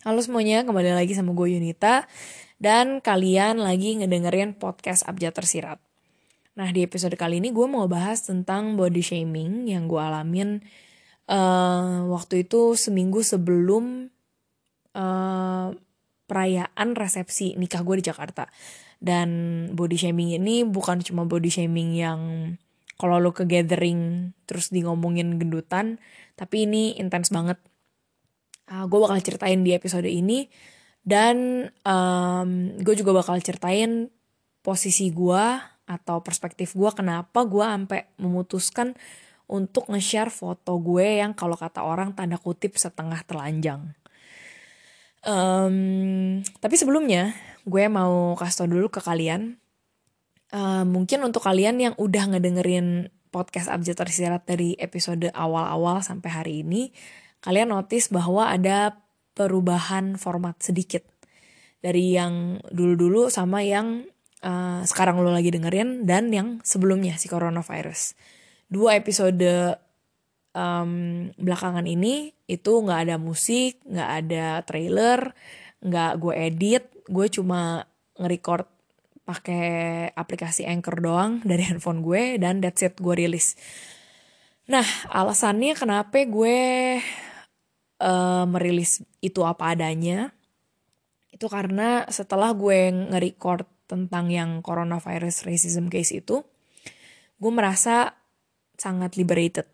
Halo semuanya, kembali lagi sama gue Yunita. Dan kalian lagi ngedengerin podcast Abjad Tersirat. Nah di episode kali ini gue mau bahas tentang body shaming yang gue alamin uh, Waktu itu seminggu sebelum uh, perayaan resepsi nikah gue di Jakarta. Dan body shaming ini bukan cuma body shaming yang kalau lo ke gathering terus di ngomongin gendutan Tapi ini intens banget uh, gue bakal ceritain di episode ini dan um, gue juga bakal ceritain posisi gue atau perspektif gue kenapa gue sampai memutuskan untuk nge-share foto gue yang kalau kata orang tanda kutip setengah telanjang. Um, tapi sebelumnya gue mau kasih tau dulu ke kalian. Uh, mungkin untuk kalian yang udah ngedengerin podcast Abjad Tersirat dari episode awal-awal sampai hari ini, kalian notice bahwa ada perubahan format sedikit dari yang dulu-dulu sama yang uh, sekarang lo lagi dengerin dan yang sebelumnya si coronavirus. Dua episode um, belakangan ini itu nggak ada musik, nggak ada trailer, nggak gue edit, gue cuma nge-record pakai aplikasi Anchor doang dari handphone gue dan that's it gue rilis. Nah alasannya kenapa gue uh, merilis itu apa adanya. Itu karena setelah gue nge-record tentang yang coronavirus racism case itu gue merasa sangat liberated.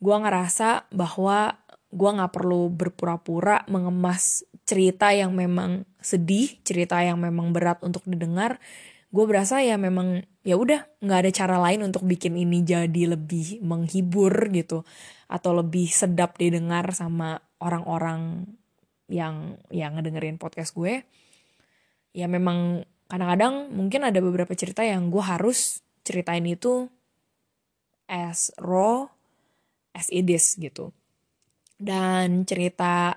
Gue ngerasa bahwa gue nggak perlu berpura-pura mengemas cerita yang memang sedih cerita yang memang berat untuk didengar. Gue berasa ya memang ya udah nggak ada cara lain untuk bikin ini jadi lebih menghibur gitu atau lebih sedap didengar sama orang-orang yang yang ngedengerin podcast gue ya memang kadang-kadang mungkin ada beberapa cerita yang gue harus ceritain itu as raw as it is gitu dan cerita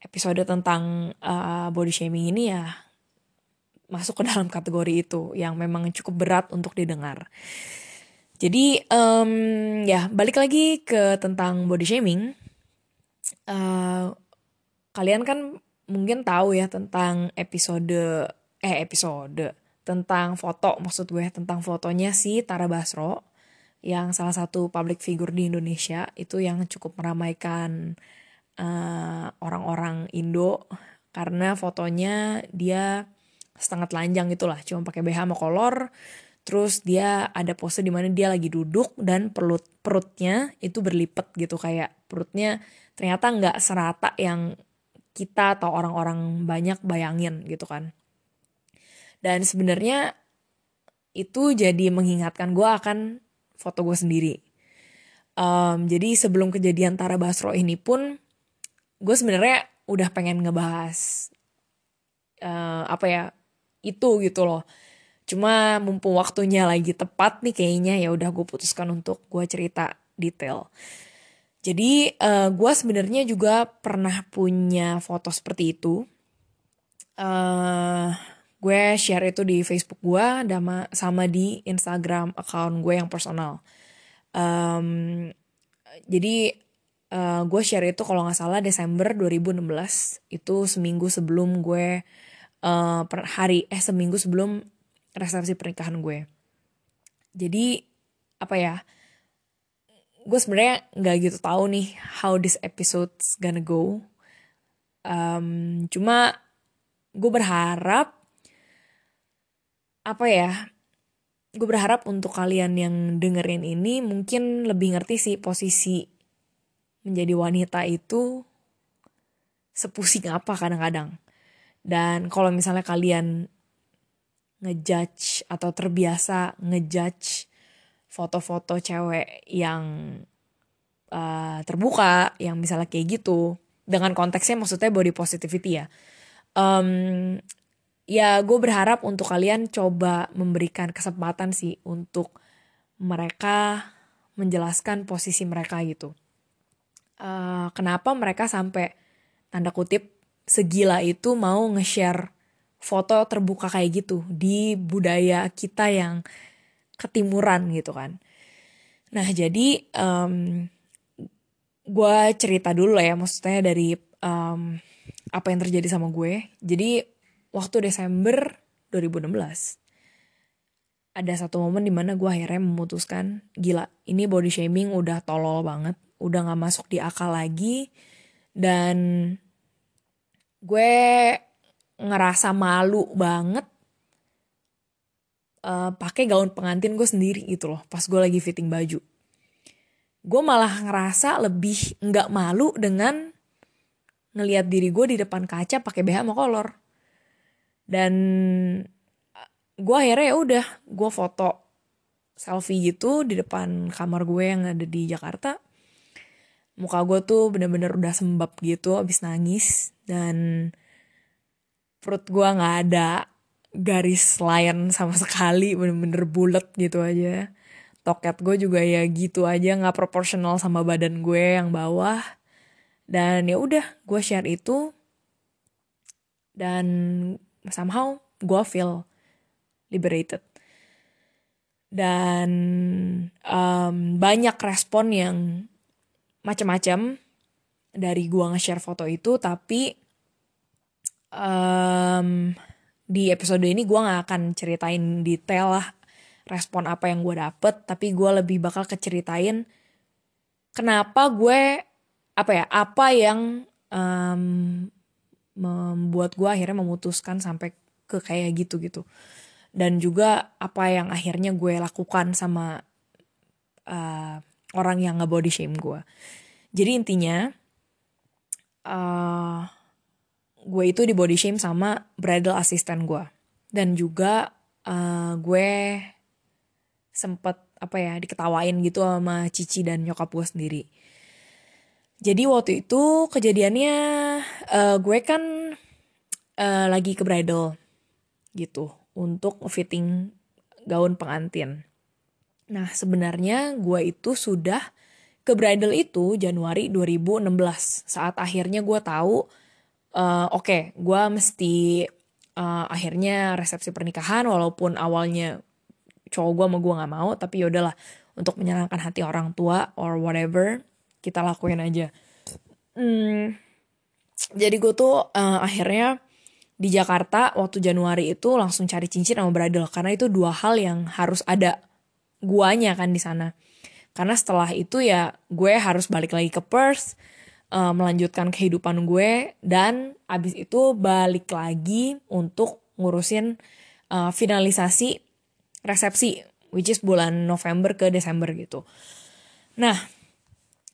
episode tentang uh, body shaming ini ya masuk ke dalam kategori itu yang memang cukup berat untuk didengar. Jadi um, ya balik lagi ke tentang body shaming uh, kalian kan mungkin tahu ya tentang episode eh episode tentang foto maksud gue tentang fotonya si Tara Basro yang salah satu public figure di Indonesia. Itu yang cukup meramaikan eh, orang-orang Indo karena fotonya dia setengah telanjang itulah cuma pakai BH sama kolor terus dia ada pose di mana dia lagi duduk dan perut perutnya itu berlipat gitu kayak perutnya ternyata nggak serata yang kita atau orang-orang banyak bayangin gitu kan. Dan sebenarnya itu jadi mengingatkan gue akan foto gue sendiri. Um, jadi sebelum kejadian Tara Basro ini pun gue sebenarnya udah pengen ngebahas uh, apa ya itu gitu loh cuma mumpung waktunya lagi tepat nih kayaknya ya udah gue putuskan untuk gue cerita detail jadi uh, eh, gue sebenarnya juga pernah punya foto seperti itu. Uh, gue share itu di Facebook gue sama sama di Instagram account gue yang personal. Um, jadi uh, gue share itu kalau nggak salah Desember 2016 itu seminggu sebelum gue uh, per hari eh seminggu sebelum resepsi pernikahan gue. Jadi apa ya? gue sebenarnya nggak gitu tahu nih how this episode's gonna go. Um, cuma gue berharap apa ya? Gue berharap untuk kalian yang dengerin ini mungkin lebih ngerti sih posisi menjadi wanita itu sepusing apa kadang-kadang. Dan kalau misalnya kalian ngejudge atau terbiasa ngejudge foto-foto cewek yang uh, terbuka yang misalnya kayak gitu. Dengan konteksnya maksudnya body positivity ya. Um, ya gue berharap untuk kalian coba memberikan kesempatan sih untuk mereka menjelaskan posisi mereka gitu. Uh, kenapa mereka sampai tanda kutip segila itu mau nge-share foto terbuka kayak gitu di budaya kita yang ketimuran gitu kan. Nah jadi um, gue cerita dulu ya maksudnya dari um, apa yang terjadi sama gue. Jadi waktu Desember 2016 ada satu momen di mana gue akhirnya memutuskan gila ini body shaming udah tolol banget udah gak masuk di akal lagi dan gue ngerasa malu banget uh, pakai gaun pengantin gue sendiri gitu loh pas gue lagi fitting baju. Gue malah ngerasa lebih nggak malu dengan ngelihat diri gue di depan kaca pakai BH sama kolor. Dan gue akhirnya ya udah gue foto selfie gitu di depan kamar gue yang ada di Jakarta. Muka gue tuh bener-bener udah sembab gitu abis nangis. Dan perut gue nggak ada garis line sama sekali bener-bener bulat gitu aja. Toket gue juga ya gitu aja nggak proporsional sama badan gue yang bawah. Dan ya udah gue share itu. Dan somehow gue feel liberated. Dan um, banyak respon yang macam-macam dari gua nge-share foto itu tapi um, di episode ini gua nggak akan ceritain detail lah respon apa yang gue dapet tapi gue lebih bakal keceritain kenapa gue apa ya apa yang um, membuat gue akhirnya memutuskan sampai ke kayak gitu gitu dan juga apa yang akhirnya gue lakukan sama uh, orang yang nge-body shame gue. Jadi intinya uh, gue itu di body shame sama bridal assistant gue dan juga uh, gue sempet apa ya diketawain gitu sama Cici dan nyokap gue sendiri. Jadi waktu itu kejadiannya uh, gue kan uh, lagi ke bridal gitu untuk fitting gaun pengantin. Nah, sebenarnya gue itu sudah ke bridal itu Januari 2016 saat akhirnya gue tahu uh, oke, okay, gue mesti uh, akhirnya resepsi pernikahan walaupun awalnya cowok gue sama gue nggak mau, tapi yaudahlah untuk menyenangkan hati orang tua or whatever kita lakuin aja. Hmm, jadi gue tuh uh, akhirnya di Jakarta waktu Januari itu langsung cari cincin sama bridal karena itu dua hal yang harus ada guanya kan di sana. Karena setelah itu ya gue harus balik lagi ke Perth, uh, melanjutkan kehidupan gue dan abis itu balik lagi untuk ngurusin uh, finalisasi resepsi which is bulan November ke Desember gitu. Nah,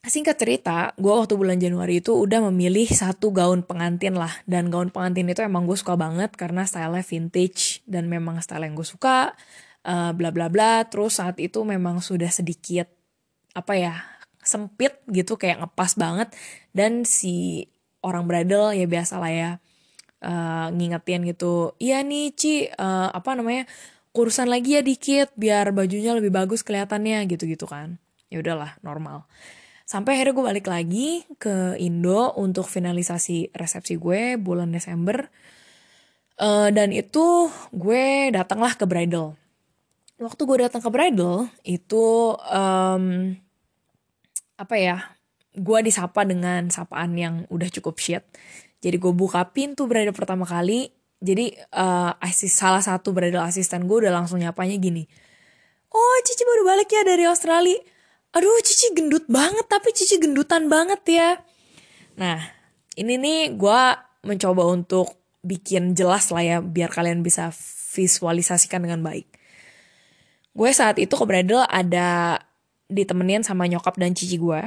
singkat cerita, gue waktu bulan Januari itu udah memilih satu gaun pengantin lah. Dan gaun pengantin itu emang gue suka banget karena stylenya vintage dan memang style yang gue suka. Uh, bla bla bla. Terus saat itu memang sudah sedikit apa ya sempit gitu kayak ngepas banget. Dan si orang bridal ya biasa lah ya uh, ngingetin gitu. Iya nih Ci, uh, apa namanya kurusan lagi ya dikit biar bajunya lebih bagus kelihatannya gitu-gitu kan. Ya udahlah normal. Sampai akhirnya gue balik lagi ke Indo untuk finalisasi resepsi gue bulan Desember. Uh, dan itu gue datanglah ke bridal. Waktu gue datang ke bridal itu um, apa ya? Gue disapa dengan sapaan yang udah cukup shit. Jadi gue buka pintu bridal pertama kali. Jadi uh, asis, salah satu bridal asisten gue udah langsung nyapanya gini. Oh Cici baru balik ya dari Australia aduh Cici gendut banget tapi Cici gendutan banget ya. Nah ini nih gue mencoba untuk bikin jelas lah ya biar kalian bisa visualisasikan dengan baik. Gue saat itu ke bridal ada ditemenin sama nyokap dan cici gue.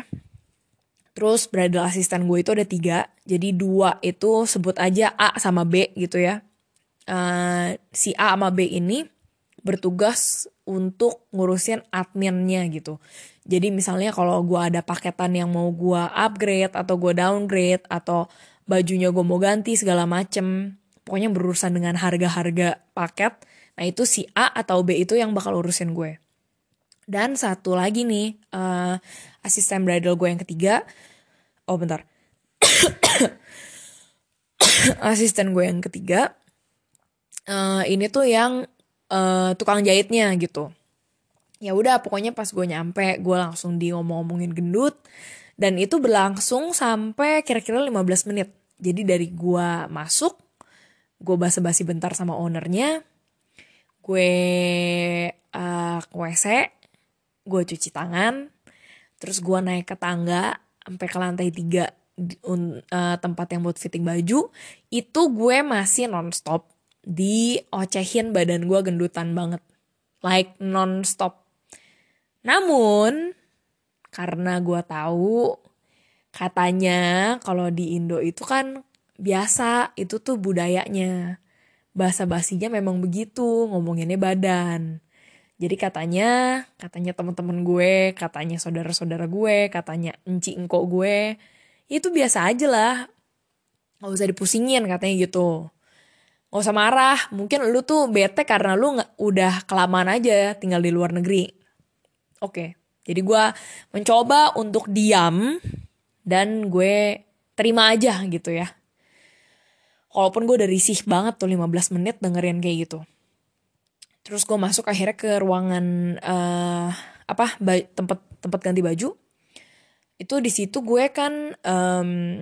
Terus bridal asisten gue itu ada tiga, jadi dua itu sebut aja A sama B gitu ya. Uh, si A sama B ini bertugas untuk ngurusin adminnya gitu. Jadi misalnya kalau gue ada paketan yang mau gue upgrade atau gue downgrade atau bajunya gue mau ganti segala macem. Pokoknya berurusan dengan harga-harga paket. Nah itu si A atau B itu yang bakal urusin gue. Dan satu lagi nih, uh, asisten bridal gue yang ketiga. Oh bentar. asisten gue yang ketiga. Uh, ini tuh yang uh, tukang jahitnya gitu ya udah pokoknya pas gue nyampe gue langsung di ngomong-ngomongin gendut Dan itu berlangsung sampai kira-kira 15 menit. Jadi dari gue masuk, gue basa-basi bentar sama ownernya, gue uh, ke WC, gue cuci tangan, terus gue naik ke tangga sampai ke lantai tiga uh, tempat yang buat fitting baju, itu gue masih nonstop diocehin badan gue gendutan banget, like nonstop. Namun karena gue tahu katanya kalau di Indo itu kan biasa itu tuh budayanya. Bahasa basinya memang begitu ngomonginnya badan jadi katanya katanya teman-teman gue katanya saudara-saudara gue katanya enci engkok gue itu biasa aja lah nggak usah dipusingin katanya gitu nggak usah marah mungkin lu tuh bete karena lu nggak udah kelamaan aja tinggal di luar negeri oke jadi gue mencoba untuk diam dan gue terima aja gitu ya. Walaupun gue udah risih banget tuh 15 menit dengerin kayak gitu. Terus gue masuk akhirnya ke ruangan uh, apa tempat tempat ganti baju. Itu di situ gue kan um,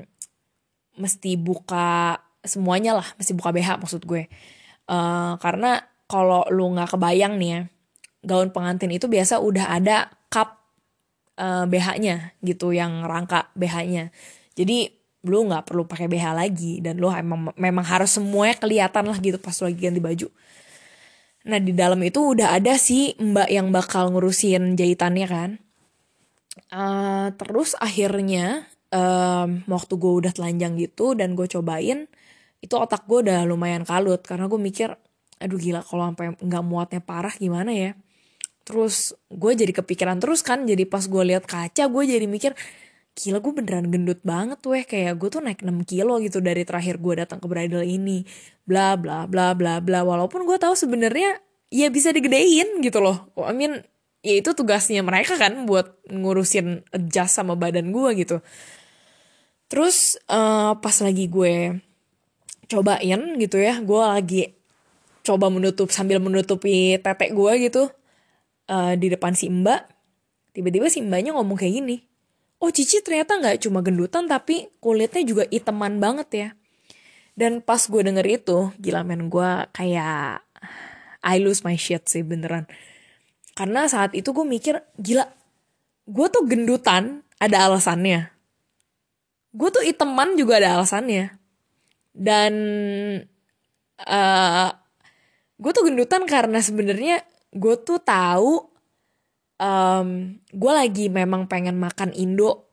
mesti buka semuanya lah, mesti buka BH maksud gue. Uh, karena kalau lu nggak kebayang nih ya, gaun pengantin itu biasa udah ada cup uh, eh, BH-nya gitu yang rangka BH-nya. Jadi lu nggak perlu pakai BH lagi dan lu emang memang harus semuanya kelihatan lah gitu pas lu lagi ganti baju. Nah di dalam itu udah ada sih mbak yang bakal ngurusin jahitannya kan. Uh, terus akhirnya um, waktu gue udah telanjang gitu dan gue cobain itu otak gue udah lumayan kalut. Karena gue mikir aduh gila kalau sampai nggak muatnya parah gimana ya? Terus gue jadi kepikiran terus kan jadi pas gue lihat kaca gue jadi mikir gila gue beneran gendut banget weh. Kayak gue tuh naik 6 kilo gitu dari terakhir gue datang ke bridal ini bla bla bla bla bla. Walaupun gue tahu sebenarnya ya bisa digedein gitu loh. I mean ya itu tugasnya mereka kan buat ngurusin adjust sama badan gue gitu. Terus uh, pas lagi gue cobain gitu ya gue lagi coba menutup sambil menutupi tetek gue gitu uh, di depan si mbak. Tiba-tiba si mbaknya ngomong kayak gini oh Cici ternyata nggak cuma gendutan tapi kulitnya juga iteman banget ya dan pas gue denger itu gila men gue kayak I lose my shit sih beneran. Karena saat itu gue mikir gila gue tuh gendutan ada alasannya. Gue tuh iteman juga ada alasannya. Dan uh, gue tuh gendutan karena sebenarnya gue tuh tahu um, gue lagi memang pengen makan Indo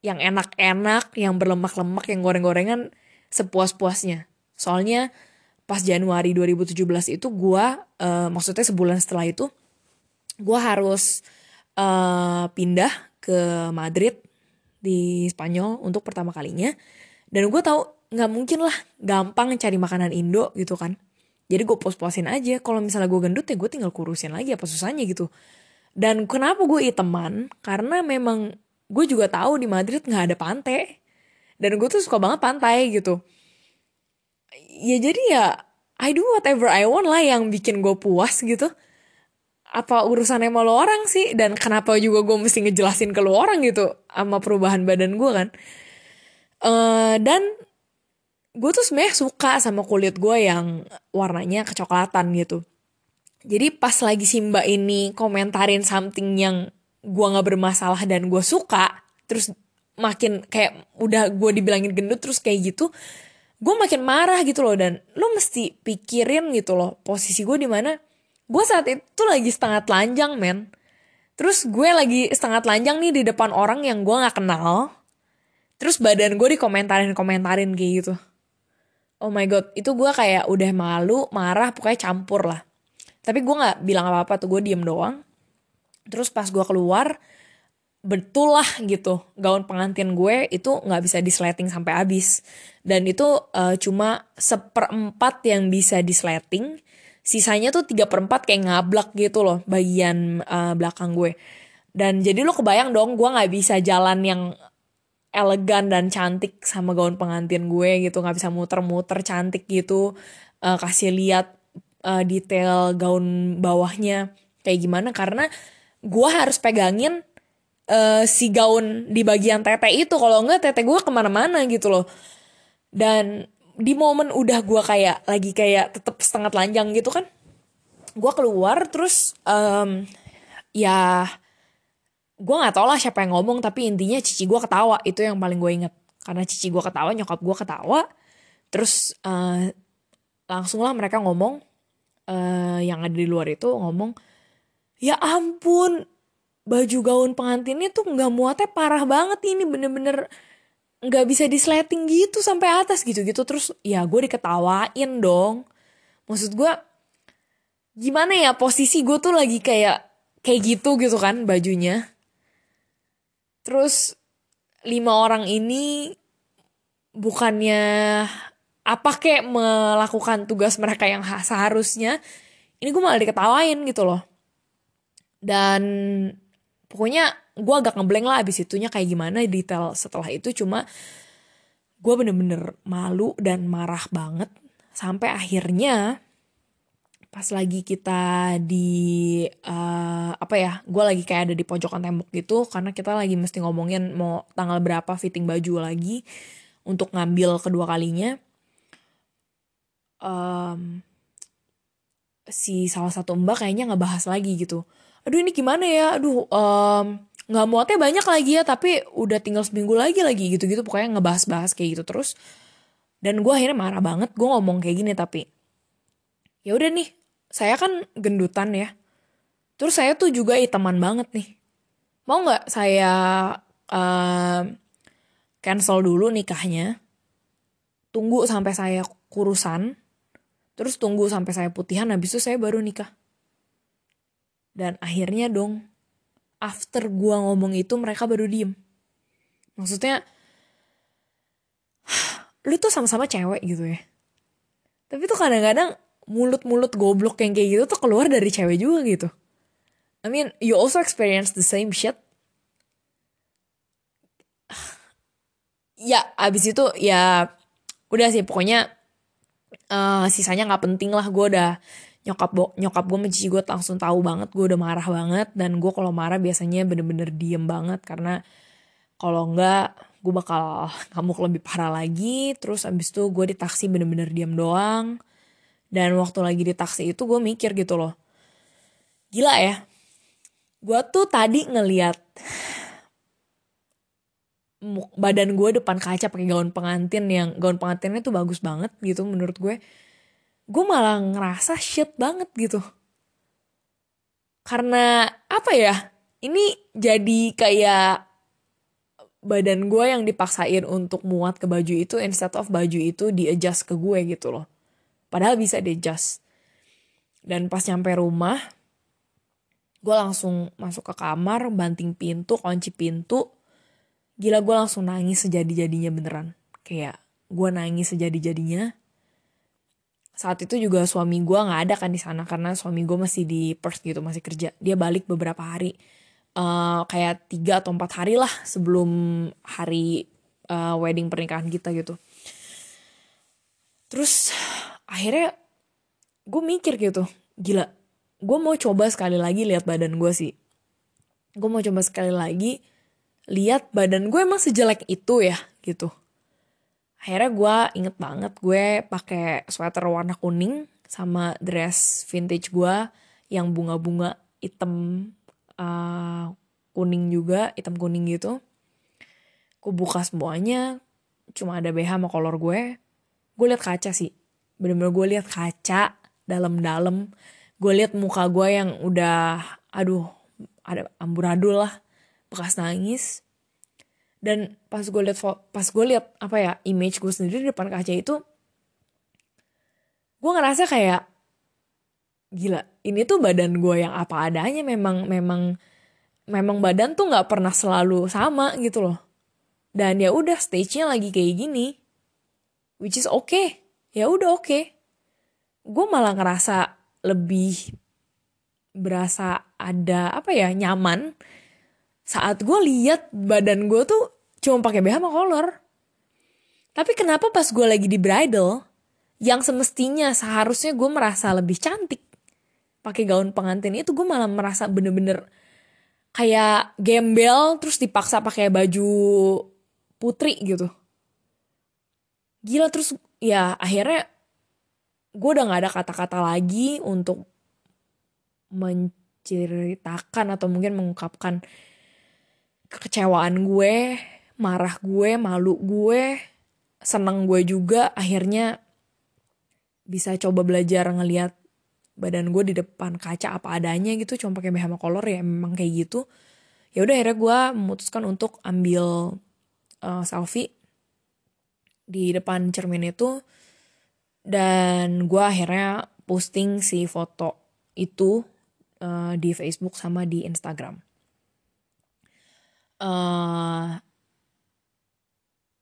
yang enak-enak, yang berlemak-lemak, yang goreng-gorengan sepuas-puasnya. Soalnya pas Januari 2017 itu gue, uh, maksudnya sebulan setelah itu, gue harus uh, pindah ke Madrid di Spanyol untuk pertama kalinya. Dan gue tahu nggak mungkin lah gampang cari makanan Indo gitu kan. Jadi gue pos-posin aja. Kalau misalnya gue gendut ya gue tinggal kurusin lagi apa susahnya gitu. Dan kenapa gue iteman karena memang gue juga tahu di Madrid nggak ada pantai dan gue tuh suka banget pantai gitu. Ya jadi ya I do whatever I want lah yang bikin gue puas gitu. Apa urusannya sama lo orang sih? Dan kenapa juga gue mesti ngejelasin ke lo orang gitu sama perubahan badan gue kan? Uh, dan gue tuh sebenarnya suka sama kulit gue yang warnanya kecoklatan gitu. Jadi pas lagi si mbak ini komentarin something yang gue gak bermasalah dan gue suka, terus makin kayak udah gue dibilangin gendut terus kayak gitu, gue makin marah gitu loh. Dan lo mesti pikirin gitu loh posisi gue di mana. Gue saat itu lagi setengah telanjang men. Terus gue lagi setengah telanjang nih di depan orang yang gue gak kenal. Terus badan gue dikomentarin-komentarin kayak gitu. Oh my god itu gue kayak udah malu marah pokoknya campur lah. Tapi gue nggak bilang apa apa tuh gue diem doang. Terus pas gue keluar betul lah gitu gaun pengantin gue itu nggak bisa disleting sampai habis. Dan itu uh, cuma seperempat yang bisa disleting sisanya tuh tiga perempat kayak ngablak gitu loh bagian uh, belakang gue. Dan jadi lo kebayang dong gue nggak bisa jalan yang elegan dan cantik sama gaun pengantin gue gitu nggak bisa muter-muter cantik gitu uh, kasih lihat uh, detail gaun bawahnya kayak gimana. Karena gue harus pegangin uh, si gaun di bagian tete itu. Kalau enggak tete gue ke mana-mana gitu loh. Dan di momen udah gue kayak lagi kayak tetep setengah telanjang gitu kan gue keluar terus um, ya gue nggak tau lah siapa yang ngomong tapi intinya cici gue ketawa. Itu yang paling gue inget karena cici gue ketawa nyokap gue ketawa. Terus uh, langsung lah mereka ngomong uh, yang ada di luar itu ngomong ya ampun baju gaun pengantinnya tuh nggak muatnya parah banget. Ini bener-bener nggak bisa disleting gitu sampai atas gitu-gitu. Terus ya gue diketawain dong. Maksud gue gimana ya posisi gue tuh lagi kayak kayak gitu gitu kan bajunya. Terus lima orang ini bukannya apa kayak melakukan tugas mereka yang seharusnya ini gue malah diketawain gitu loh. Dan pokoknya gue agak ngeblank lah abis itunya kayak gimana detail setelah itu. Cuma gue bener-bener malu dan marah banget. Sampai akhirnya pas lagi kita di uh, apa ya gue lagi kayak ada di pojokan tembok gitu karena kita lagi mesti ngomongin mau tanggal berapa fitting baju lagi untuk ngambil kedua kalinya. Um, si salah satu mbak kayaknya nggak bahas lagi gitu aduh ini gimana ya? Aduh um, nggak muatnya banyak lagi ya tapi udah tinggal seminggu lagi lagi gitu-gitu. Pokoknya ngebahas-bahas kayak gitu terus. Dan gue akhirnya marah banget gue ngomong kayak gini tapi ya udah nih saya kan gendutan ya. Terus saya tuh juga hitaman banget nih. Mau nggak saya uh, cancel dulu nikahnya tunggu sampai saya kurusan terus tunggu sampai saya putihan habis itu saya baru nikah dan akhirnya dong, after gua ngomong itu mereka baru diem. Maksudnya, lu tuh sama-sama cewek gitu ya. Tapi tuh kadang-kadang mulut-mulut goblok yang kayak gitu tuh keluar dari cewek juga gitu. I mean, you also experience the same shit. Ya, abis itu ya udah sih pokoknya uh, sisanya nggak penting lah gue udah nyokap bo nyokap gue menci gue langsung tahu banget gue udah marah banget dan gue kalau marah biasanya bener-bener diem banget karena kalau enggak gue bakal ngamuk lebih parah lagi terus abis itu gue di taksi bener-bener diem doang dan waktu lagi di taksi itu gue mikir gitu loh gila ya gue tuh tadi ngeliat badan gue depan kaca pakai gaun pengantin yang gaun pengantinnya tuh bagus banget gitu menurut gue gue malah ngerasa shit banget gitu. Karena apa ya ini jadi kayak badan gue yang dipaksain untuk muat ke baju itu instead of baju itu di adjust ke gue gitu loh. Padahal bisa di adjust dan pas nyampe rumah gue langsung masuk ke kamar banting pintu kunci pintu. Gila gue langsung nangis sejadi-jadinya beneran. Kayak gue nangis sejadi-jadinya saat itu juga suami gue nggak ada kan di sana karena suami gue masih di Perth gitu masih kerja. Dia balik beberapa hari. Uh, kayak tiga atau empat hari lah sebelum hari uh, wedding pernikahan kita gitu. Terus akhirnya gue mikir gitu gila gue mau coba sekali lagi lihat badan gue sih. Gue mau coba sekali lagi lihat badan gue emang sejelek itu ya gitu akhirnya gue inget banget gue pakai sweater warna kuning sama dress vintage gue yang bunga-bunga hitam uh, kuning juga hitam kuning gitu. Gue buka semuanya cuma ada BH sama kolor gue. Gue liat kaca sih. Bener-bener gue liat kaca dalam-dalam. Gue liat muka gue yang udah aduh ada amburadul lah bekas nangis dan pas gue liat pas gue liat apa ya image gue sendiri di depan kaca itu gue ngerasa kayak gila ini tuh badan gue yang apa adanya memang memang memang badan tuh nggak pernah selalu sama gitu loh dan ya udah stage-nya lagi kayak gini which is okay ya udah oke okay. gue malah ngerasa lebih berasa ada apa ya nyaman saat gue lihat badan gue tuh cuma pakai BH sama kolor. Tapi kenapa pas gue lagi di bridal, yang semestinya seharusnya gue merasa lebih cantik, pakai gaun pengantin itu gue malah merasa bener-bener kayak gembel terus dipaksa pakai baju putri gitu gila terus ya akhirnya gue udah gak ada kata-kata lagi untuk menceritakan atau mungkin mengungkapkan kekecewaan gue marah gue malu gue seneng gue juga akhirnya bisa coba belajar ngeliat badan gue di depan kaca apa adanya gitu cuma pakai BH color ya memang kayak gitu. Ya udah akhirnya gue memutuskan untuk ambil uh, selfie di depan cermin itu. Dan gue akhirnya posting si foto itu uh, di Facebook sama di Instagram. Uh,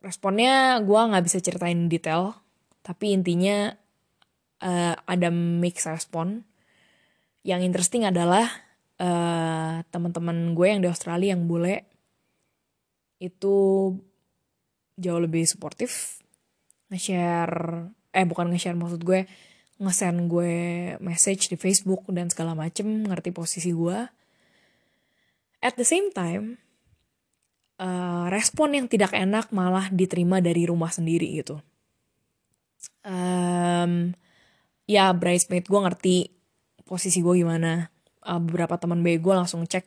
responnya gue nggak bisa ceritain detail tapi intinya uh, ada mix respon. Yang interesting adalah uh, teman-teman gue yang di Australia yang bule itu jauh lebih suportif nge-share eh bukan nge-share maksud gue nge-send gue message di Facebook dan segala macem ngerti posisi gue at the same time uh, respon yang tidak enak malah diterima dari rumah sendiri gitu. Um, ya bridesmaid gue ngerti posisi gue gimana. Uh, beberapa teman baik gue langsung cek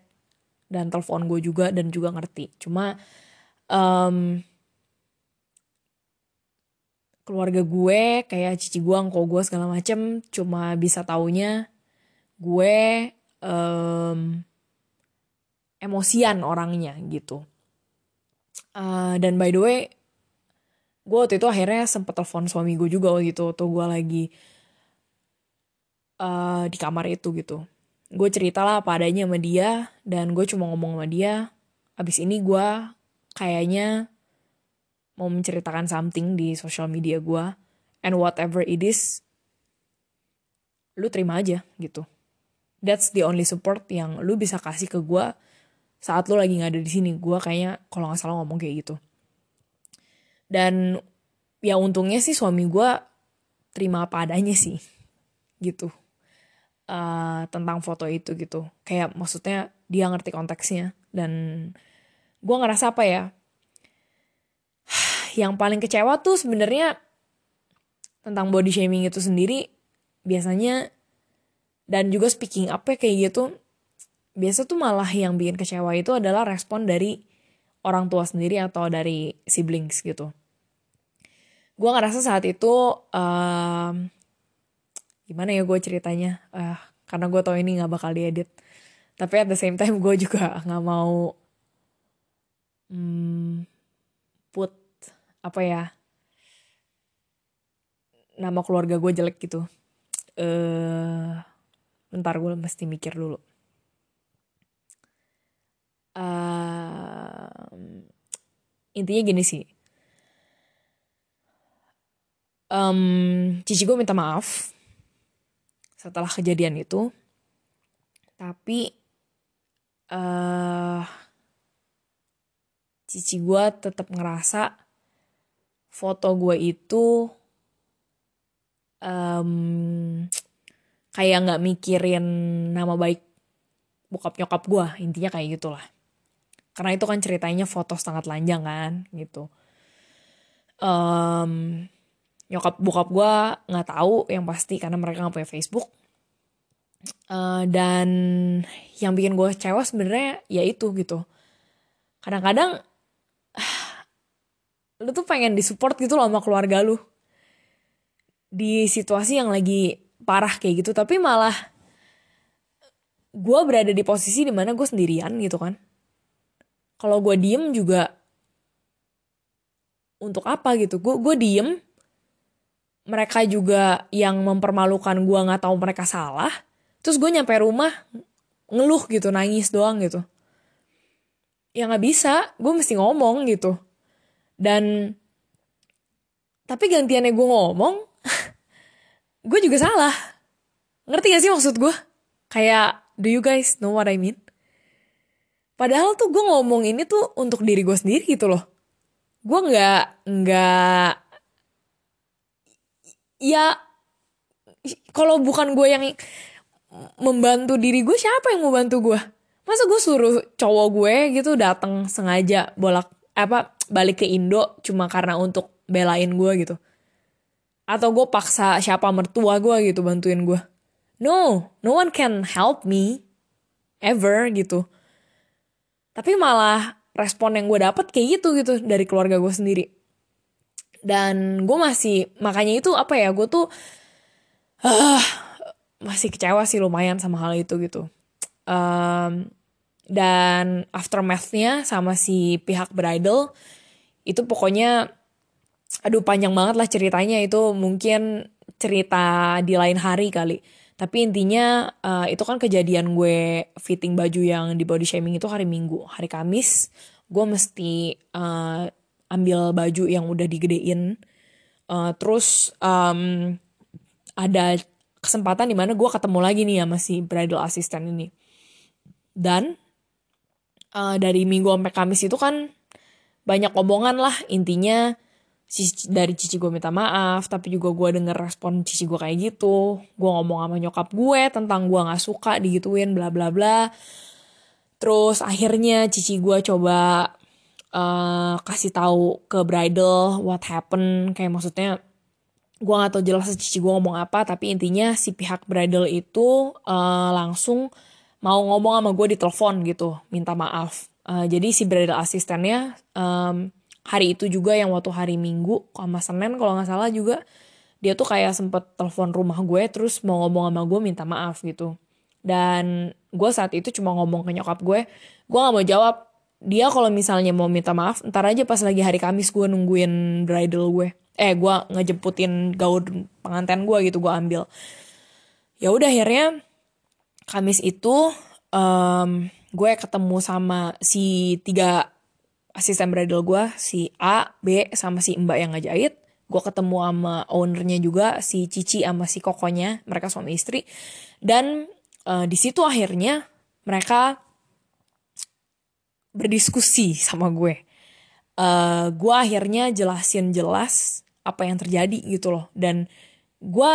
dan telepon gue juga dan juga ngerti. Cuma um, keluarga gue kayak cici gue angko gue segala macem cuma bisa taunya gue um, emosian orangnya gitu uh, dan by the way gue waktu itu akhirnya sempet telepon suami gue juga gitu tuh gue lagi uh, di kamar itu gitu. Gue cerita lah apa adanya sama dia dan gue cuma ngomong sama dia. Abis ini gue kayaknya mau menceritakan something di social media gue and whatever it is lu terima aja gitu. That's the only support yang lu bisa kasih ke gue saat lu lagi nggak ada di sini gue kayaknya kalau nggak salah ngomong kayak gitu. Dan ya untungnya sih suami gue terima apa adanya sih gitu. Uh, tentang foto itu gitu. Kayak maksudnya dia ngerti konteksnya dan gue ngerasa apa ya yang paling kecewa tuh sebenarnya tentang body shaming itu sendiri biasanya dan juga speaking up ya kayak gitu biasa tuh malah yang bikin kecewa itu adalah respon dari orang tua sendiri atau dari siblings gitu. Gue ngerasa saat itu um, gimana ya gue ceritanya? Uh, karena gue tau ini nggak bakal diedit. Tapi at the same time gue juga nggak mau hmm, put apa ya nama keluarga gue jelek gitu. Eh uh, bentar gue mesti mikir dulu uh, intinya gini sih. Um, cici gue minta maaf setelah kejadian itu. Tapi uh, cici gue tetap ngerasa foto gue itu um, kayak nggak mikirin nama baik bokap nyokap gue intinya kayak gitulah karena itu kan ceritanya foto setengah telanjang kan gitu. Um, nyokap bokap gue nggak tahu yang pasti karena mereka nggak punya Facebook. Uh, dan yang bikin gue kecewa sebenarnya ya itu gitu. Kadang-kadang lu tuh pengen disupport gitu loh sama keluarga lu. Di situasi yang lagi parah kayak gitu tapi malah gue berada di posisi di mana gue sendirian gitu kan kalau gue diem juga untuk apa gitu? Gue gue diem mereka juga yang mempermalukan gue nggak tahu mereka salah terus gue nyampe rumah ngeluh gitu nangis doang gitu. Ya nggak bisa gue mesti ngomong gitu. Dan tapi gantiannya gue ngomong gue juga salah. Ngerti gak sih maksud gue kayak do you guys know what I mean padahal tuh gue ngomong ini tuh untuk diri gue sendiri gitu loh. Gue nggak nggak ya kalau bukan gue yang membantu diri gue siapa yang mau bantu gue masa gue suruh cowok gue gitu datang sengaja bolak apa balik ke Indo cuma karena untuk belain gue gitu? Atau gue paksa siapa mertua gue gitu bantuin gue no no one can help me ever gitu tapi malah respon yang gue dapet kayak gitu gitu dari keluarga gue sendiri. Dan gue masih makanya itu apa ya gue tuh uh, masih kecewa sih lumayan sama hal itu gitu. Um, dan aftermathnya sama si pihak bridal itu pokoknya aduh panjang banget lah ceritanya. Itu mungkin cerita di lain hari kali tapi intinya uh, itu kan kejadian gue fitting baju yang di body shaming itu hari minggu. Hari kamis gue mesti uh, ambil baju yang udah digedein. Uh, terus um, ada kesempatan di mana gue ketemu lagi nih ya masih bridal assistant ini. Dan uh, dari minggu sampai Kamis itu kan banyak omongan lah. Intinya dari cici gue minta maaf tapi juga gue denger respon cici gue kayak gitu. Gue ngomong sama nyokap gue tentang gue nggak suka digituin bla bla bla. Terus akhirnya cici gue coba uh, kasih tahu ke bridal what happened. Kayak maksudnya gue gak tau jelas cici gue ngomong apa tapi intinya si pihak bridal itu uh, langsung mau ngomong sama gue di telepon gitu minta maaf. Uh, jadi si bridal asistennya um, hari itu juga yang waktu hari minggu sama senin kalau nggak salah juga. Dia tuh kayak sempet telepon rumah gue terus mau ngomong sama gue minta maaf gitu. Dan gue saat itu cuma ngomong ke nyokap gue gue nggak mau jawab. Dia kalau misalnya mau minta maaf ntar aja pas lagi hari kamis gue nungguin bridal gue. Eh gue ngejemputin gaun pengantin gue gitu gue ambil. Ya udah akhirnya Kamis itu um, gue ketemu sama si tiga asisten bridal gue, si A, B, sama si Mbak yang ngejahit. Gue ketemu sama ownernya juga, si Cici sama si Kokonya, mereka suami istri. Dan uh, di situ akhirnya mereka berdiskusi sama gue. Uh, gue akhirnya jelasin jelas apa yang terjadi gitu loh. Dan gue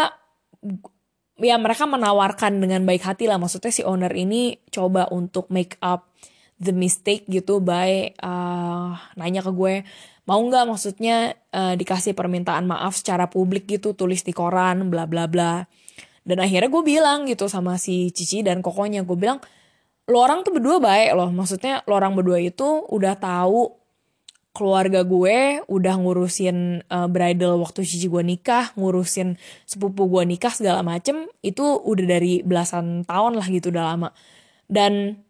ya mereka menawarkan dengan baik hati lah maksudnya si owner ini coba untuk make up the mistake gitu by uh, nanya ke gue mau nggak maksudnya uh, dikasih permintaan maaf secara publik gitu tulis di koran bla bla bla dan akhirnya gue bilang gitu sama si Cici dan kokonya gue bilang lo orang tuh berdua baik loh maksudnya lo orang berdua itu udah tahu keluarga gue udah ngurusin uh, bridal waktu cici gue nikah, ngurusin sepupu gue nikah segala macem, itu udah dari belasan tahun lah gitu udah lama. Dan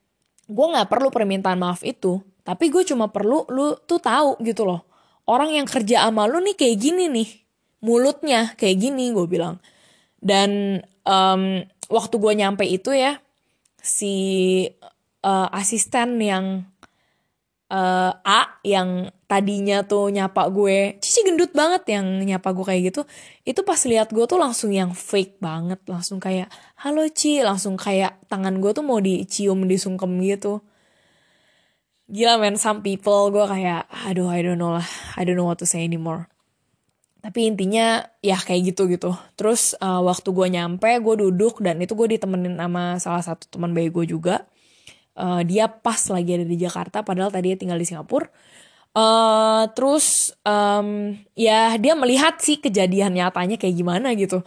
gue nggak perlu permintaan maaf itu, tapi gue cuma perlu lu tuh tahu gitu loh. Orang yang kerja sama lu nih kayak gini nih, mulutnya kayak gini gue bilang. Dan um, waktu gue nyampe itu ya, si uh, asisten yang uh, A yang tadinya tuh nyapa gue cici gendut banget yang nyapa gue kayak gitu itu pas lihat gue tuh langsung yang fake banget langsung kayak halo Ci langsung kayak tangan gue tuh mau dicium disungkem gitu. Gila men some people gue kayak aduh I don't know lah I don't know what to say anymore. Tapi intinya ya kayak gitu gitu. Terus uh, waktu gue nyampe gue duduk dan itu gue ditemenin sama salah satu teman bayi gue juga uh, dia pas lagi ada di Jakarta padahal tadi dia tinggal di Singapura. Uh, terus um, ya dia melihat sih kejadian nyatanya kayak gimana gitu.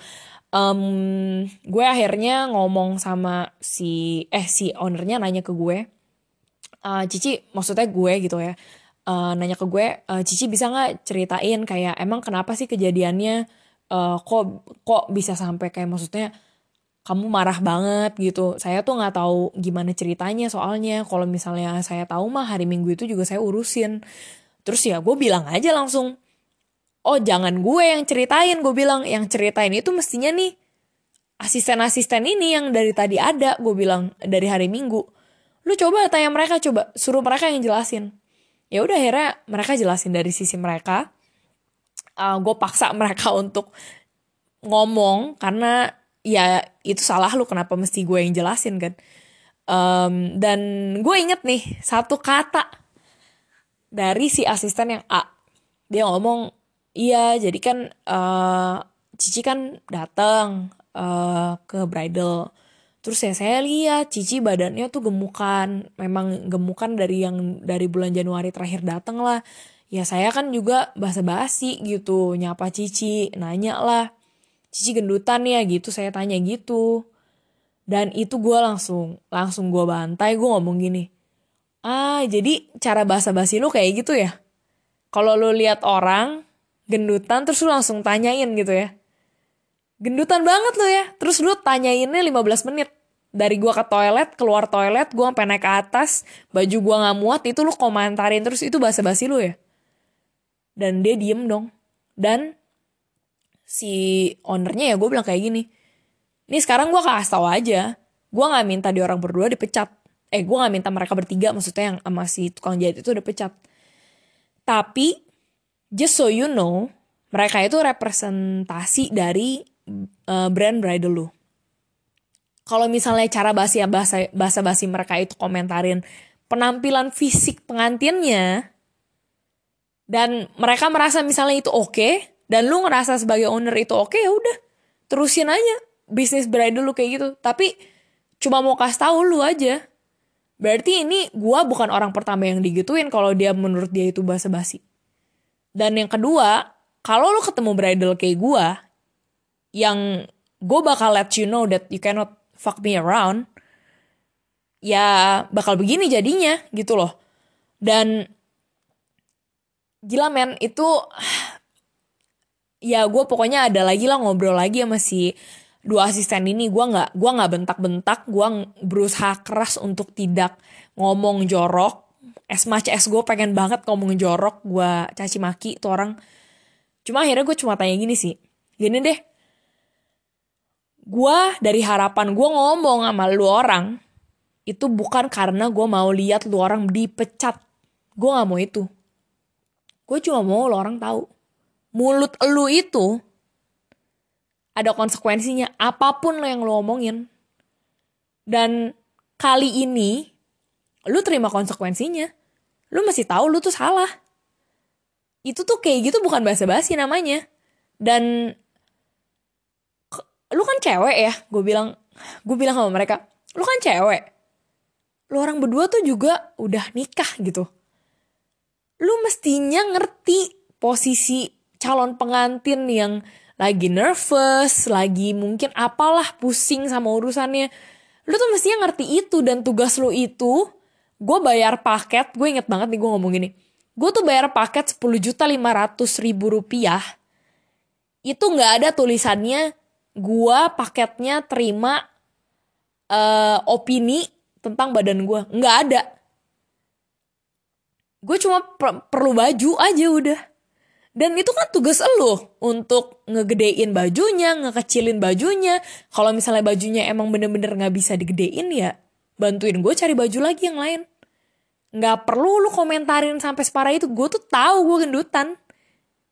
Um, gue akhirnya ngomong sama si eh si ownernya nanya ke gue uh, Cici maksudnya gue gitu ya uh, nanya ke gue uh, Cici bisa nggak ceritain kayak emang kenapa sih kejadiannya uh, kok kok bisa sampai kayak maksudnya kamu marah banget gitu. Saya tuh nggak tahu gimana ceritanya soalnya. Kalau misalnya saya tahu mah hari Minggu itu juga saya urusin. Terus ya gue bilang aja langsung, oh jangan gue yang ceritain. Gue bilang yang ceritain itu mestinya nih asisten-asisten ini yang dari tadi ada. Gue bilang dari hari Minggu. Lu coba tanya mereka, coba suruh mereka yang jelasin. Ya udah akhirnya mereka jelasin dari sisi mereka. Uh, gue paksa mereka untuk ngomong karena ya itu salah lu kenapa mesti gue yang jelasin kan? Um, dan gue inget nih satu kata dari si asisten yang A. Dia ngomong iya jadi kan uh, Cici kan datang uh, ke bridal. Terus ya saya lihat Cici badannya tuh gemukan memang gemukan dari yang dari bulan Januari terakhir datang lah. Ya saya kan juga basa-basi gitu nyapa Cici nanya lah Cici gendutan ya gitu. Saya tanya gitu. Dan itu gue langsung langsung gue bantai gue ngomong gini ah jadi cara basa-basi lu kayak gitu ya? Kalau lu lihat orang gendutan terus lu langsung tanyain gitu ya. Gendutan banget lu ya. Terus lu tanyainnya 15 menit. Dari gua ke toilet keluar toilet gua sampai naik ke atas baju gua nggak muat itu lu komentarin terus itu basa-basi lu ya? Dan dia diem dong. Dan si ownernya ya gue bilang kayak gini ini sekarang gue kasih tau aja gue nggak minta di orang berdua dipecat. Eh gue gak minta mereka bertiga maksudnya yang sama si tukang jahit itu udah pecat tapi just so you know mereka itu representasi dari uh, brand bridal lu. Kalau misalnya cara basi bahasa bahasa basi mereka itu komentarin penampilan fisik pengantinnya dan mereka merasa misalnya itu oke okay, dan lu ngerasa sebagai owner itu oke okay, ya udah terusin aja bisnis bridal lu kayak gitu tapi cuma mau kasih tahu lu aja Berarti ini gue bukan orang pertama yang digituin kalau dia menurut dia itu basa-basi. Dan yang kedua, kalau lo ketemu bridal kayak gue, yang gue bakal let you know that you cannot fuck me around, ya bakal begini jadinya gitu loh. Dan gila men itu ya gue pokoknya ada lagi lah ngobrol lagi sama si dua asisten ini. Gue nggak gua nggak bentak-bentak. Gue berusaha keras untuk tidak ngomong jorok. As much as gue pengen banget ngomong jorok gue caci maki tuh orang. Cuma akhirnya gue cuma tanya gini sih. Gini deh. Gue dari harapan gue ngomong sama lu orang itu bukan karena gue mau lihat lu orang dipecat. Gue nggak mau itu. Gue cuma mau lu orang tahu mulut lu itu ada konsekuensinya apa pun lo yang lo omongin. Dan kali ini lu terima konsekuensinya. Lu masih tahu lu tuh salah. Itu tuh kayak gitu bukan basa-basi namanya. Dan lu kan cewek ya gue bilang gue bilang sama mereka lu kan cewek. Lu orang berdua tuh juga udah nikah gitu. Lu mestinya ngerti posisi calon pengantin yang lagi nervous, lagi mungkin apalah pusing sama urusannya. Lu tuh mestinya ngerti itu dan tugas lu itu, gue bayar paket, gue inget banget nih gue ngomong gini. Gue tuh bayar paket 10 juta 500 ribu rupiah. Itu gak ada tulisannya, gue paketnya terima uh, opini tentang badan gue. Nggak ada. Gue cuma per perlu baju aja udah dan itu kan tugas lo untuk ngegedein bajunya, ngekecilin bajunya. Kalau misalnya bajunya emang bener-bener gak bisa digedein ya, bantuin gue cari baju lagi yang lain. Gak perlu lu komentarin sampai separah itu. Gue tuh tahu gue gendutan.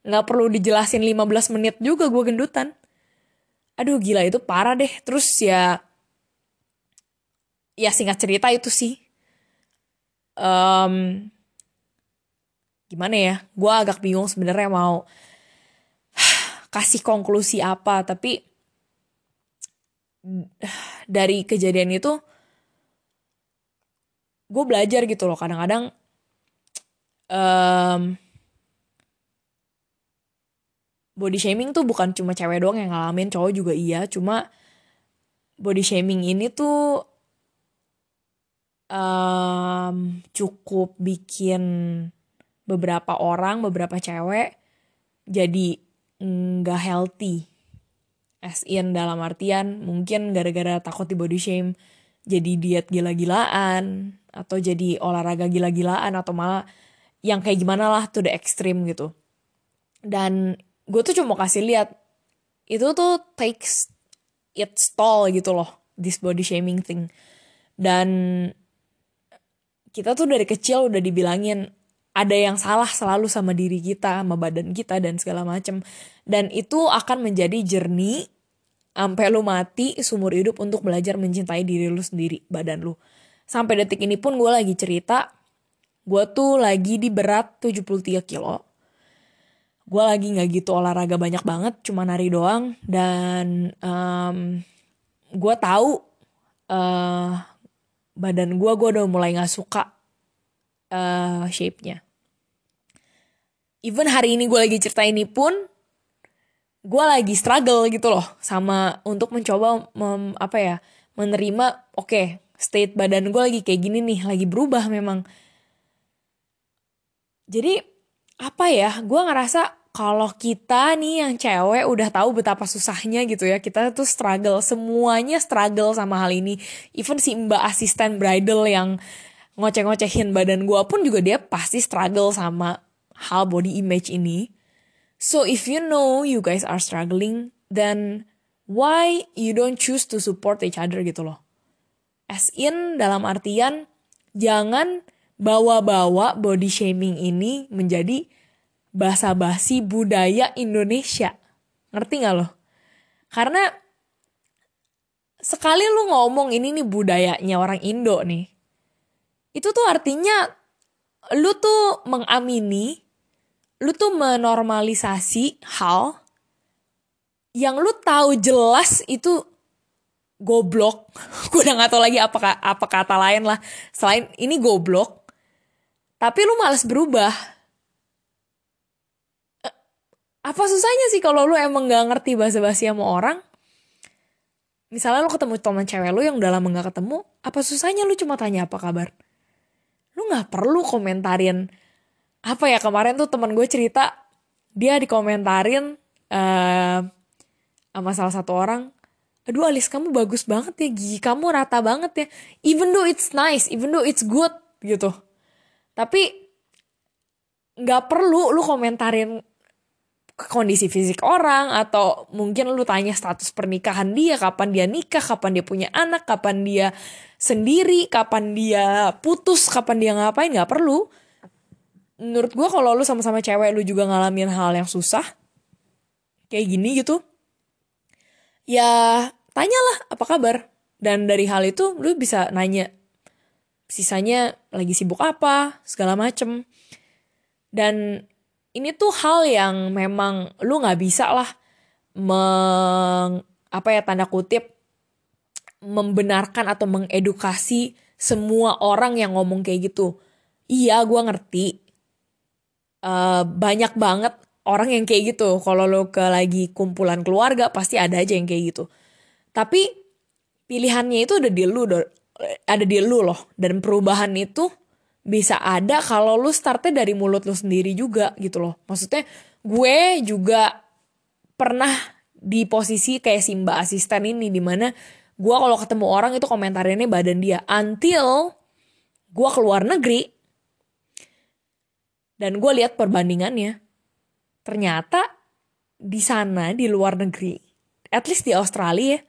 Gak perlu dijelasin 15 menit juga gue gendutan. Aduh gila itu parah deh. Terus ya, ya singkat cerita itu sih. Um, gimana ya gue agak bingung sebenarnya mau kasih konklusi apa tapi dari kejadian itu gue belajar gitu loh. Kadang-kadang um, body shaming tuh bukan cuma cewek doang yang ngalamin cowok juga iya. Cuma body shaming ini tuh um, cukup bikin beberapa orang, beberapa cewek jadi nggak healthy. As in dalam artian mungkin gara-gara takut di body shame jadi diet gila-gilaan atau jadi olahraga gila-gilaan atau malah yang kayak gimana lah tuh the extreme gitu. Dan gue tuh cuma kasih lihat itu tuh takes its toll gitu loh this body shaming thing. Dan kita tuh dari kecil udah dibilangin ada yang salah selalu sama diri kita, sama badan kita dan segala macem. Dan itu akan menjadi jernih sampai lu mati sumur hidup untuk belajar mencintai diri lu sendiri, badan lu. Sampai detik ini pun gue lagi cerita, gue tuh lagi di berat 73 kilo. Gue lagi gak gitu olahraga banyak banget, cuma nari doang. Dan um, gue tahu uh, badan gue gue udah mulai nggak suka uh, shape-nya even hari ini gue lagi cerita ini pun gue lagi struggle gitu loh sama untuk mencoba mem, apa ya menerima oke okay, state badan gue lagi kayak gini nih lagi berubah memang. Jadi apa ya gue ngerasa kalau kita nih yang cewek udah tahu betapa susahnya gitu ya kita tuh struggle semuanya struggle sama hal ini. Even si mbak asisten bridal yang ngoceh-ngocehin badan gue pun juga dia pasti struggle sama hal body image ini so if you know you guys are struggling then why you don't choose to support each other gitu loh as in dalam artian jangan bawa-bawa body shaming ini menjadi basa-basi budaya Indonesia. Ngerti gak lo? Karena sekali lu ngomong ini nih budayanya orang Indo nih. Itu tuh artinya lu tuh mengamini, lu tuh menormalisasi hal yang lu tahu jelas itu goblok. Gue udah gak tau lagi apa, apa kata lain lah. Selain ini goblok. Tapi lu males berubah apa susahnya sih kalau lu emang gak ngerti bahasa basi sama orang misalnya lu ketemu teman cewek lu yang udah lama gak ketemu apa susahnya lu cuma tanya apa kabar lu gak perlu komentarin apa ya kemarin tuh teman gue cerita dia dikomentarin uh, sama salah satu orang aduh alis kamu bagus banget ya gigi kamu rata banget ya even though it's nice even though it's good gitu tapi nggak perlu lu komentarin kondisi fisik orang atau mungkin lu tanya status pernikahan dia, kapan dia nikah, kapan dia punya anak, kapan dia sendiri, kapan dia putus, kapan dia ngapain nggak perlu. Menurut gue kalau lu sama-sama cewek lu juga ngalamin hal yang susah kayak gini gitu, ya tanyalah apa kabar. Dan dari hal itu lu bisa nanya sisanya lagi sibuk apa segala macem. Dan ini tuh hal yang memang lu nggak bisa lah meng apa ya tanda kutip membenarkan atau mengedukasi semua orang yang ngomong kayak gitu. Iya, gue ngerti. Uh, banyak banget orang yang kayak gitu. Kalau lo ke lagi kumpulan keluarga pasti ada aja yang kayak gitu. Tapi pilihannya itu ada di lu, ada di lu loh. Dan perubahan itu bisa ada kalau lu startnya dari mulut lu sendiri juga gitu loh. Maksudnya gue juga pernah di posisi kayak si mbak asisten ini di mana gue kalau ketemu orang itu komentarinnya badan dia until gue keluar negeri dan gue lihat perbandingannya. Ternyata di sana di luar negeri at least di Australia ya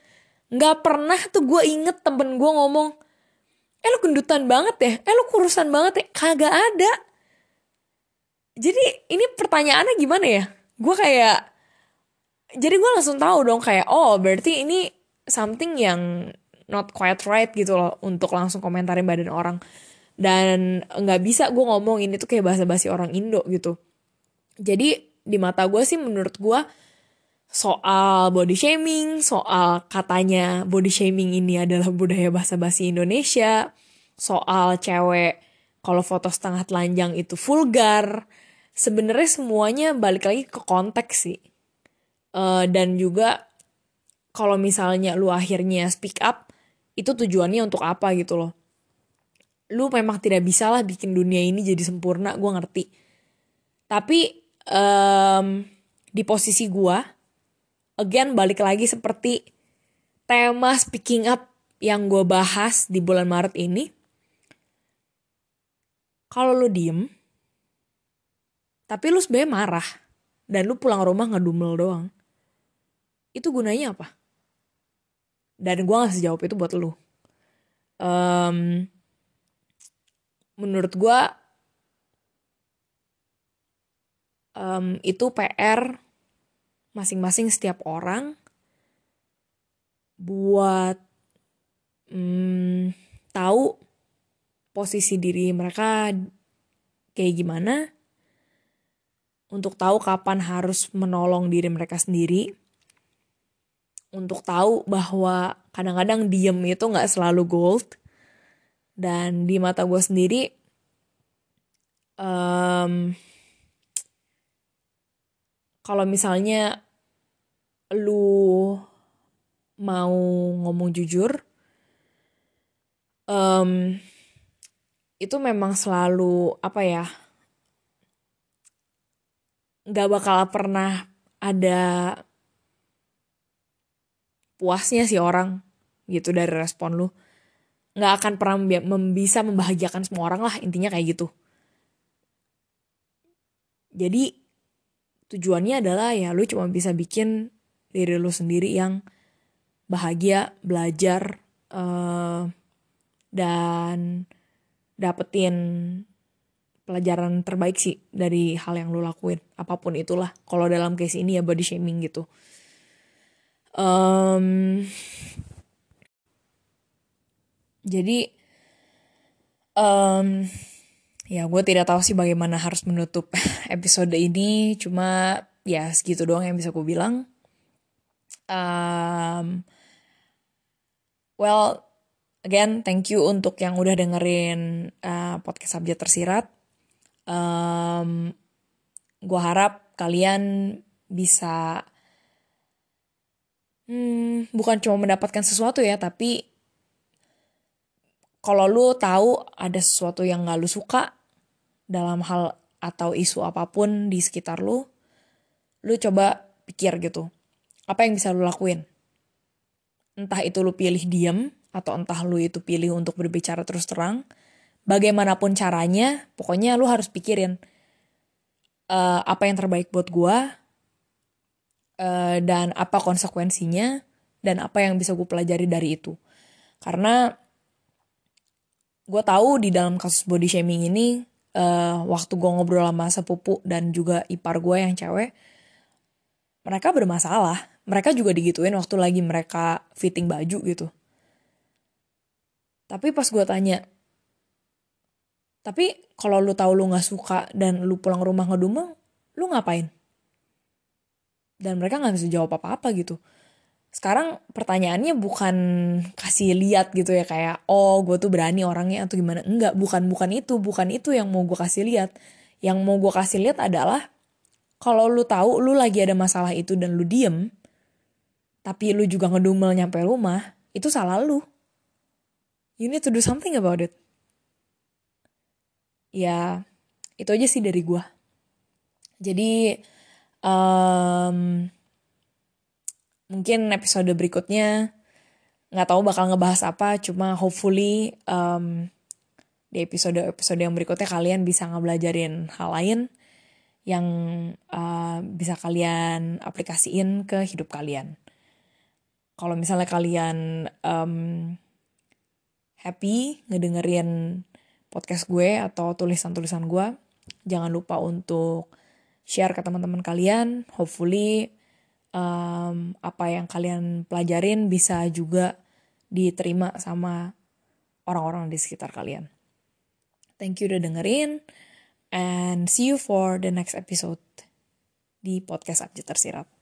nggak pernah tuh gue inget temen gue ngomong eh lu gendutan banget ya? Eh lu kurusan banget ya? Kagak ada. Jadi ini pertanyaannya gimana ya? Gue kayak jadi gue langsung tahu dong kayak oh berarti ini something yang not quite right gitu loh untuk langsung komentarin badan orang dan nggak bisa gue ngomong ini tuh kayak bahasa basi orang Indo gitu jadi di mata gue sih menurut gue soal body shaming, soal katanya body shaming ini adalah budaya bahasa basi Indonesia, soal cewek kalau foto setengah telanjang itu vulgar. Sebenarnya semuanya balik lagi ke konteks sih. Uh, dan juga kalau misalnya lu akhirnya speak up, itu tujuannya untuk apa gitu loh. Lu memang tidak bisa lah bikin dunia ini jadi sempurna, gue ngerti. Tapi um, di posisi gue, again balik lagi seperti tema speaking up yang gue bahas di bulan Maret ini. Kalau lu diem, tapi lu sebenarnya marah, dan lu pulang rumah ngedumel doang, itu gunanya apa? Dan gue gak sejawab itu buat lu. Um, menurut gue, um, itu PR masing-masing setiap orang buat hmm, tahu posisi diri mereka kayak gimana untuk tahu kapan harus menolong diri mereka sendiri untuk tahu bahwa kadang-kadang diem itu nggak selalu gold dan di mata gue sendiri um, kalau misalnya lu mau ngomong jujur um, itu memang selalu apa ya nggak bakal pernah ada puasnya sih orang gitu dari respon lu nggak akan pernah bisa membahagiakan semua orang lah intinya kayak gitu. Jadi tujuannya adalah ya lu cuma bisa bikin diri lu sendiri yang bahagia belajar uh, dan dapetin pelajaran terbaik sih dari hal yang lu lakuin apa pun itulah. Kalau dalam case ini ya body shaming gitu. Um, jadi um, ya gue tidak tahu sih bagaimana harus menutup episode ini. Cuma ya segitu doang yang bisa gue bilang. Um, well again thank you untuk yang udah dengerin uh, podcast subjek tersirat. Um, gue harap kalian bisa hmm, bukan cuma mendapatkan sesuatu ya, tapi kalau lu tahu ada sesuatu yang gak lu suka dalam hal atau isu apa pun di sekitar lu, lu coba pikir gitu. Apa yang bisa lu lakuin? Entah itu lu pilih diem, atau entah lu itu pilih untuk berbicara terus terang. Bagaimanapun caranya, pokoknya lu harus pikirin uh, apa yang terbaik buat gua, uh, dan apa konsekuensinya dan apa yang bisa gue pelajari dari itu karena gue tahu di dalam kasus body shaming ini uh, waktu gue ngobrol sama sepupu dan juga ipar gue yang cewek mereka bermasalah. Mereka juga digituin waktu lagi mereka fitting baju gitu. Tapi pas gue tanya tapi kalau lu tahu lu nggak suka dan lu pulang rumah ngedumel lu ngapain? Dan mereka nggak bisa jawab apa-apa gitu sekarang pertanyaannya bukan kasih lihat gitu ya kayak oh gue tuh berani orangnya atau gimana. Enggak bukan bukan itu. Bukan itu yang mau gue kasih lihat. Yang mau gue kasih lihat adalah kalau lu tahu lu lagi ada masalah itu dan lu diem tapi lu juga ngedumel nyampe rumah itu salah lu. You need to do something about it. Ya itu aja sih dari gue jadi um, mungkin episode berikutnya nggak tahu bakal ngebahas apa cuma hopefully um, di episode episode yang berikutnya kalian bisa ngebelajarin hal lain yang uh, bisa kalian aplikasiin ke hidup kalian kalau misalnya kalian um, happy ngedengerin podcast gue atau tulisan-tulisan gue jangan lupa untuk share ke teman-teman kalian. Hopefully um, apa yang kalian pelajarin bisa juga diterima sama orang-orang di sekitar kalian. Thank you udah dengerin and see you for the next episode di podcast Abjad Tersirat.